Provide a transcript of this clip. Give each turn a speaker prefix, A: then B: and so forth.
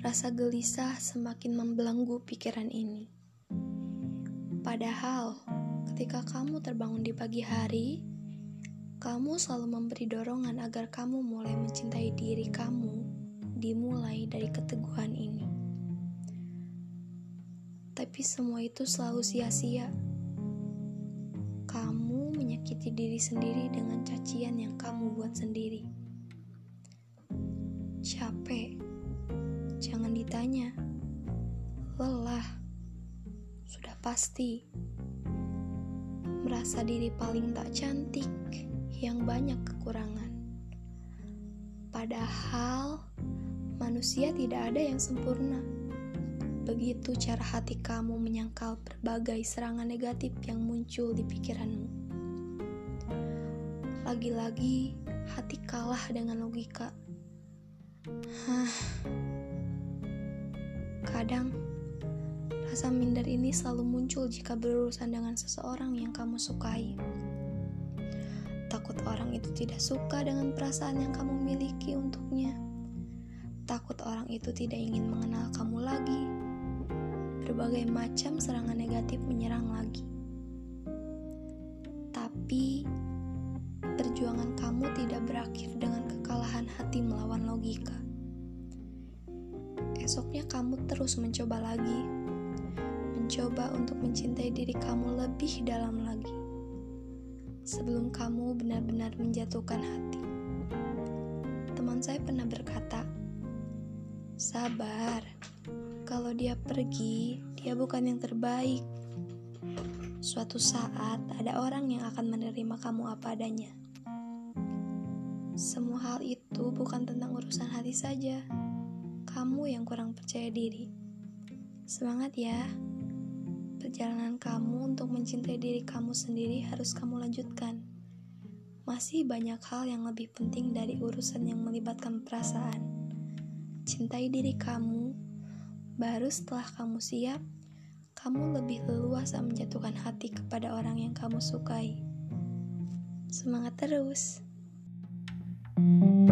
A: Rasa gelisah semakin membelenggu pikiran ini. Padahal, ketika kamu terbangun di pagi hari, kamu selalu memberi dorongan agar kamu mulai mencintai diri kamu, dimulai dari keteguhan ini. Tapi semua itu selalu sia-sia. Kamu menyakiti diri sendiri dengan cacian yang kamu buat sendiri capek. Jangan ditanya. Lelah. Sudah pasti. Merasa diri paling tak cantik, yang banyak kekurangan. Padahal manusia tidak ada yang sempurna. Begitu cara hati kamu menyangkal berbagai serangan negatif yang muncul di pikiranmu. Lagi-lagi, hati kalah dengan logika. Kadang, rasa minder ini selalu muncul jika berurusan dengan seseorang yang kamu sukai. Takut orang itu tidak suka dengan perasaan yang kamu miliki untuknya. Takut orang itu tidak ingin mengenal kamu lagi. Berbagai macam serangan negatif menyerang lagi. Tapi, perjuangan kamu tidak berakhir dengan kekalahan hati melawan logika. Esoknya kamu terus mencoba lagi, mencoba untuk mencintai diri kamu lebih dalam lagi. Sebelum kamu benar-benar menjatuhkan hati. Teman saya pernah berkata, "Sabar, kalau dia pergi, dia bukan yang terbaik." Suatu saat ada orang yang akan menerima kamu apa adanya. Semua hal itu bukan tentang urusan hati saja kamu yang kurang percaya diri. Semangat ya. Perjalanan kamu untuk mencintai diri kamu sendiri harus kamu lanjutkan. Masih banyak hal yang lebih penting dari urusan yang melibatkan perasaan. Cintai diri kamu, baru setelah kamu siap, kamu lebih leluasa menjatuhkan hati kepada orang yang kamu sukai. Semangat terus! thank you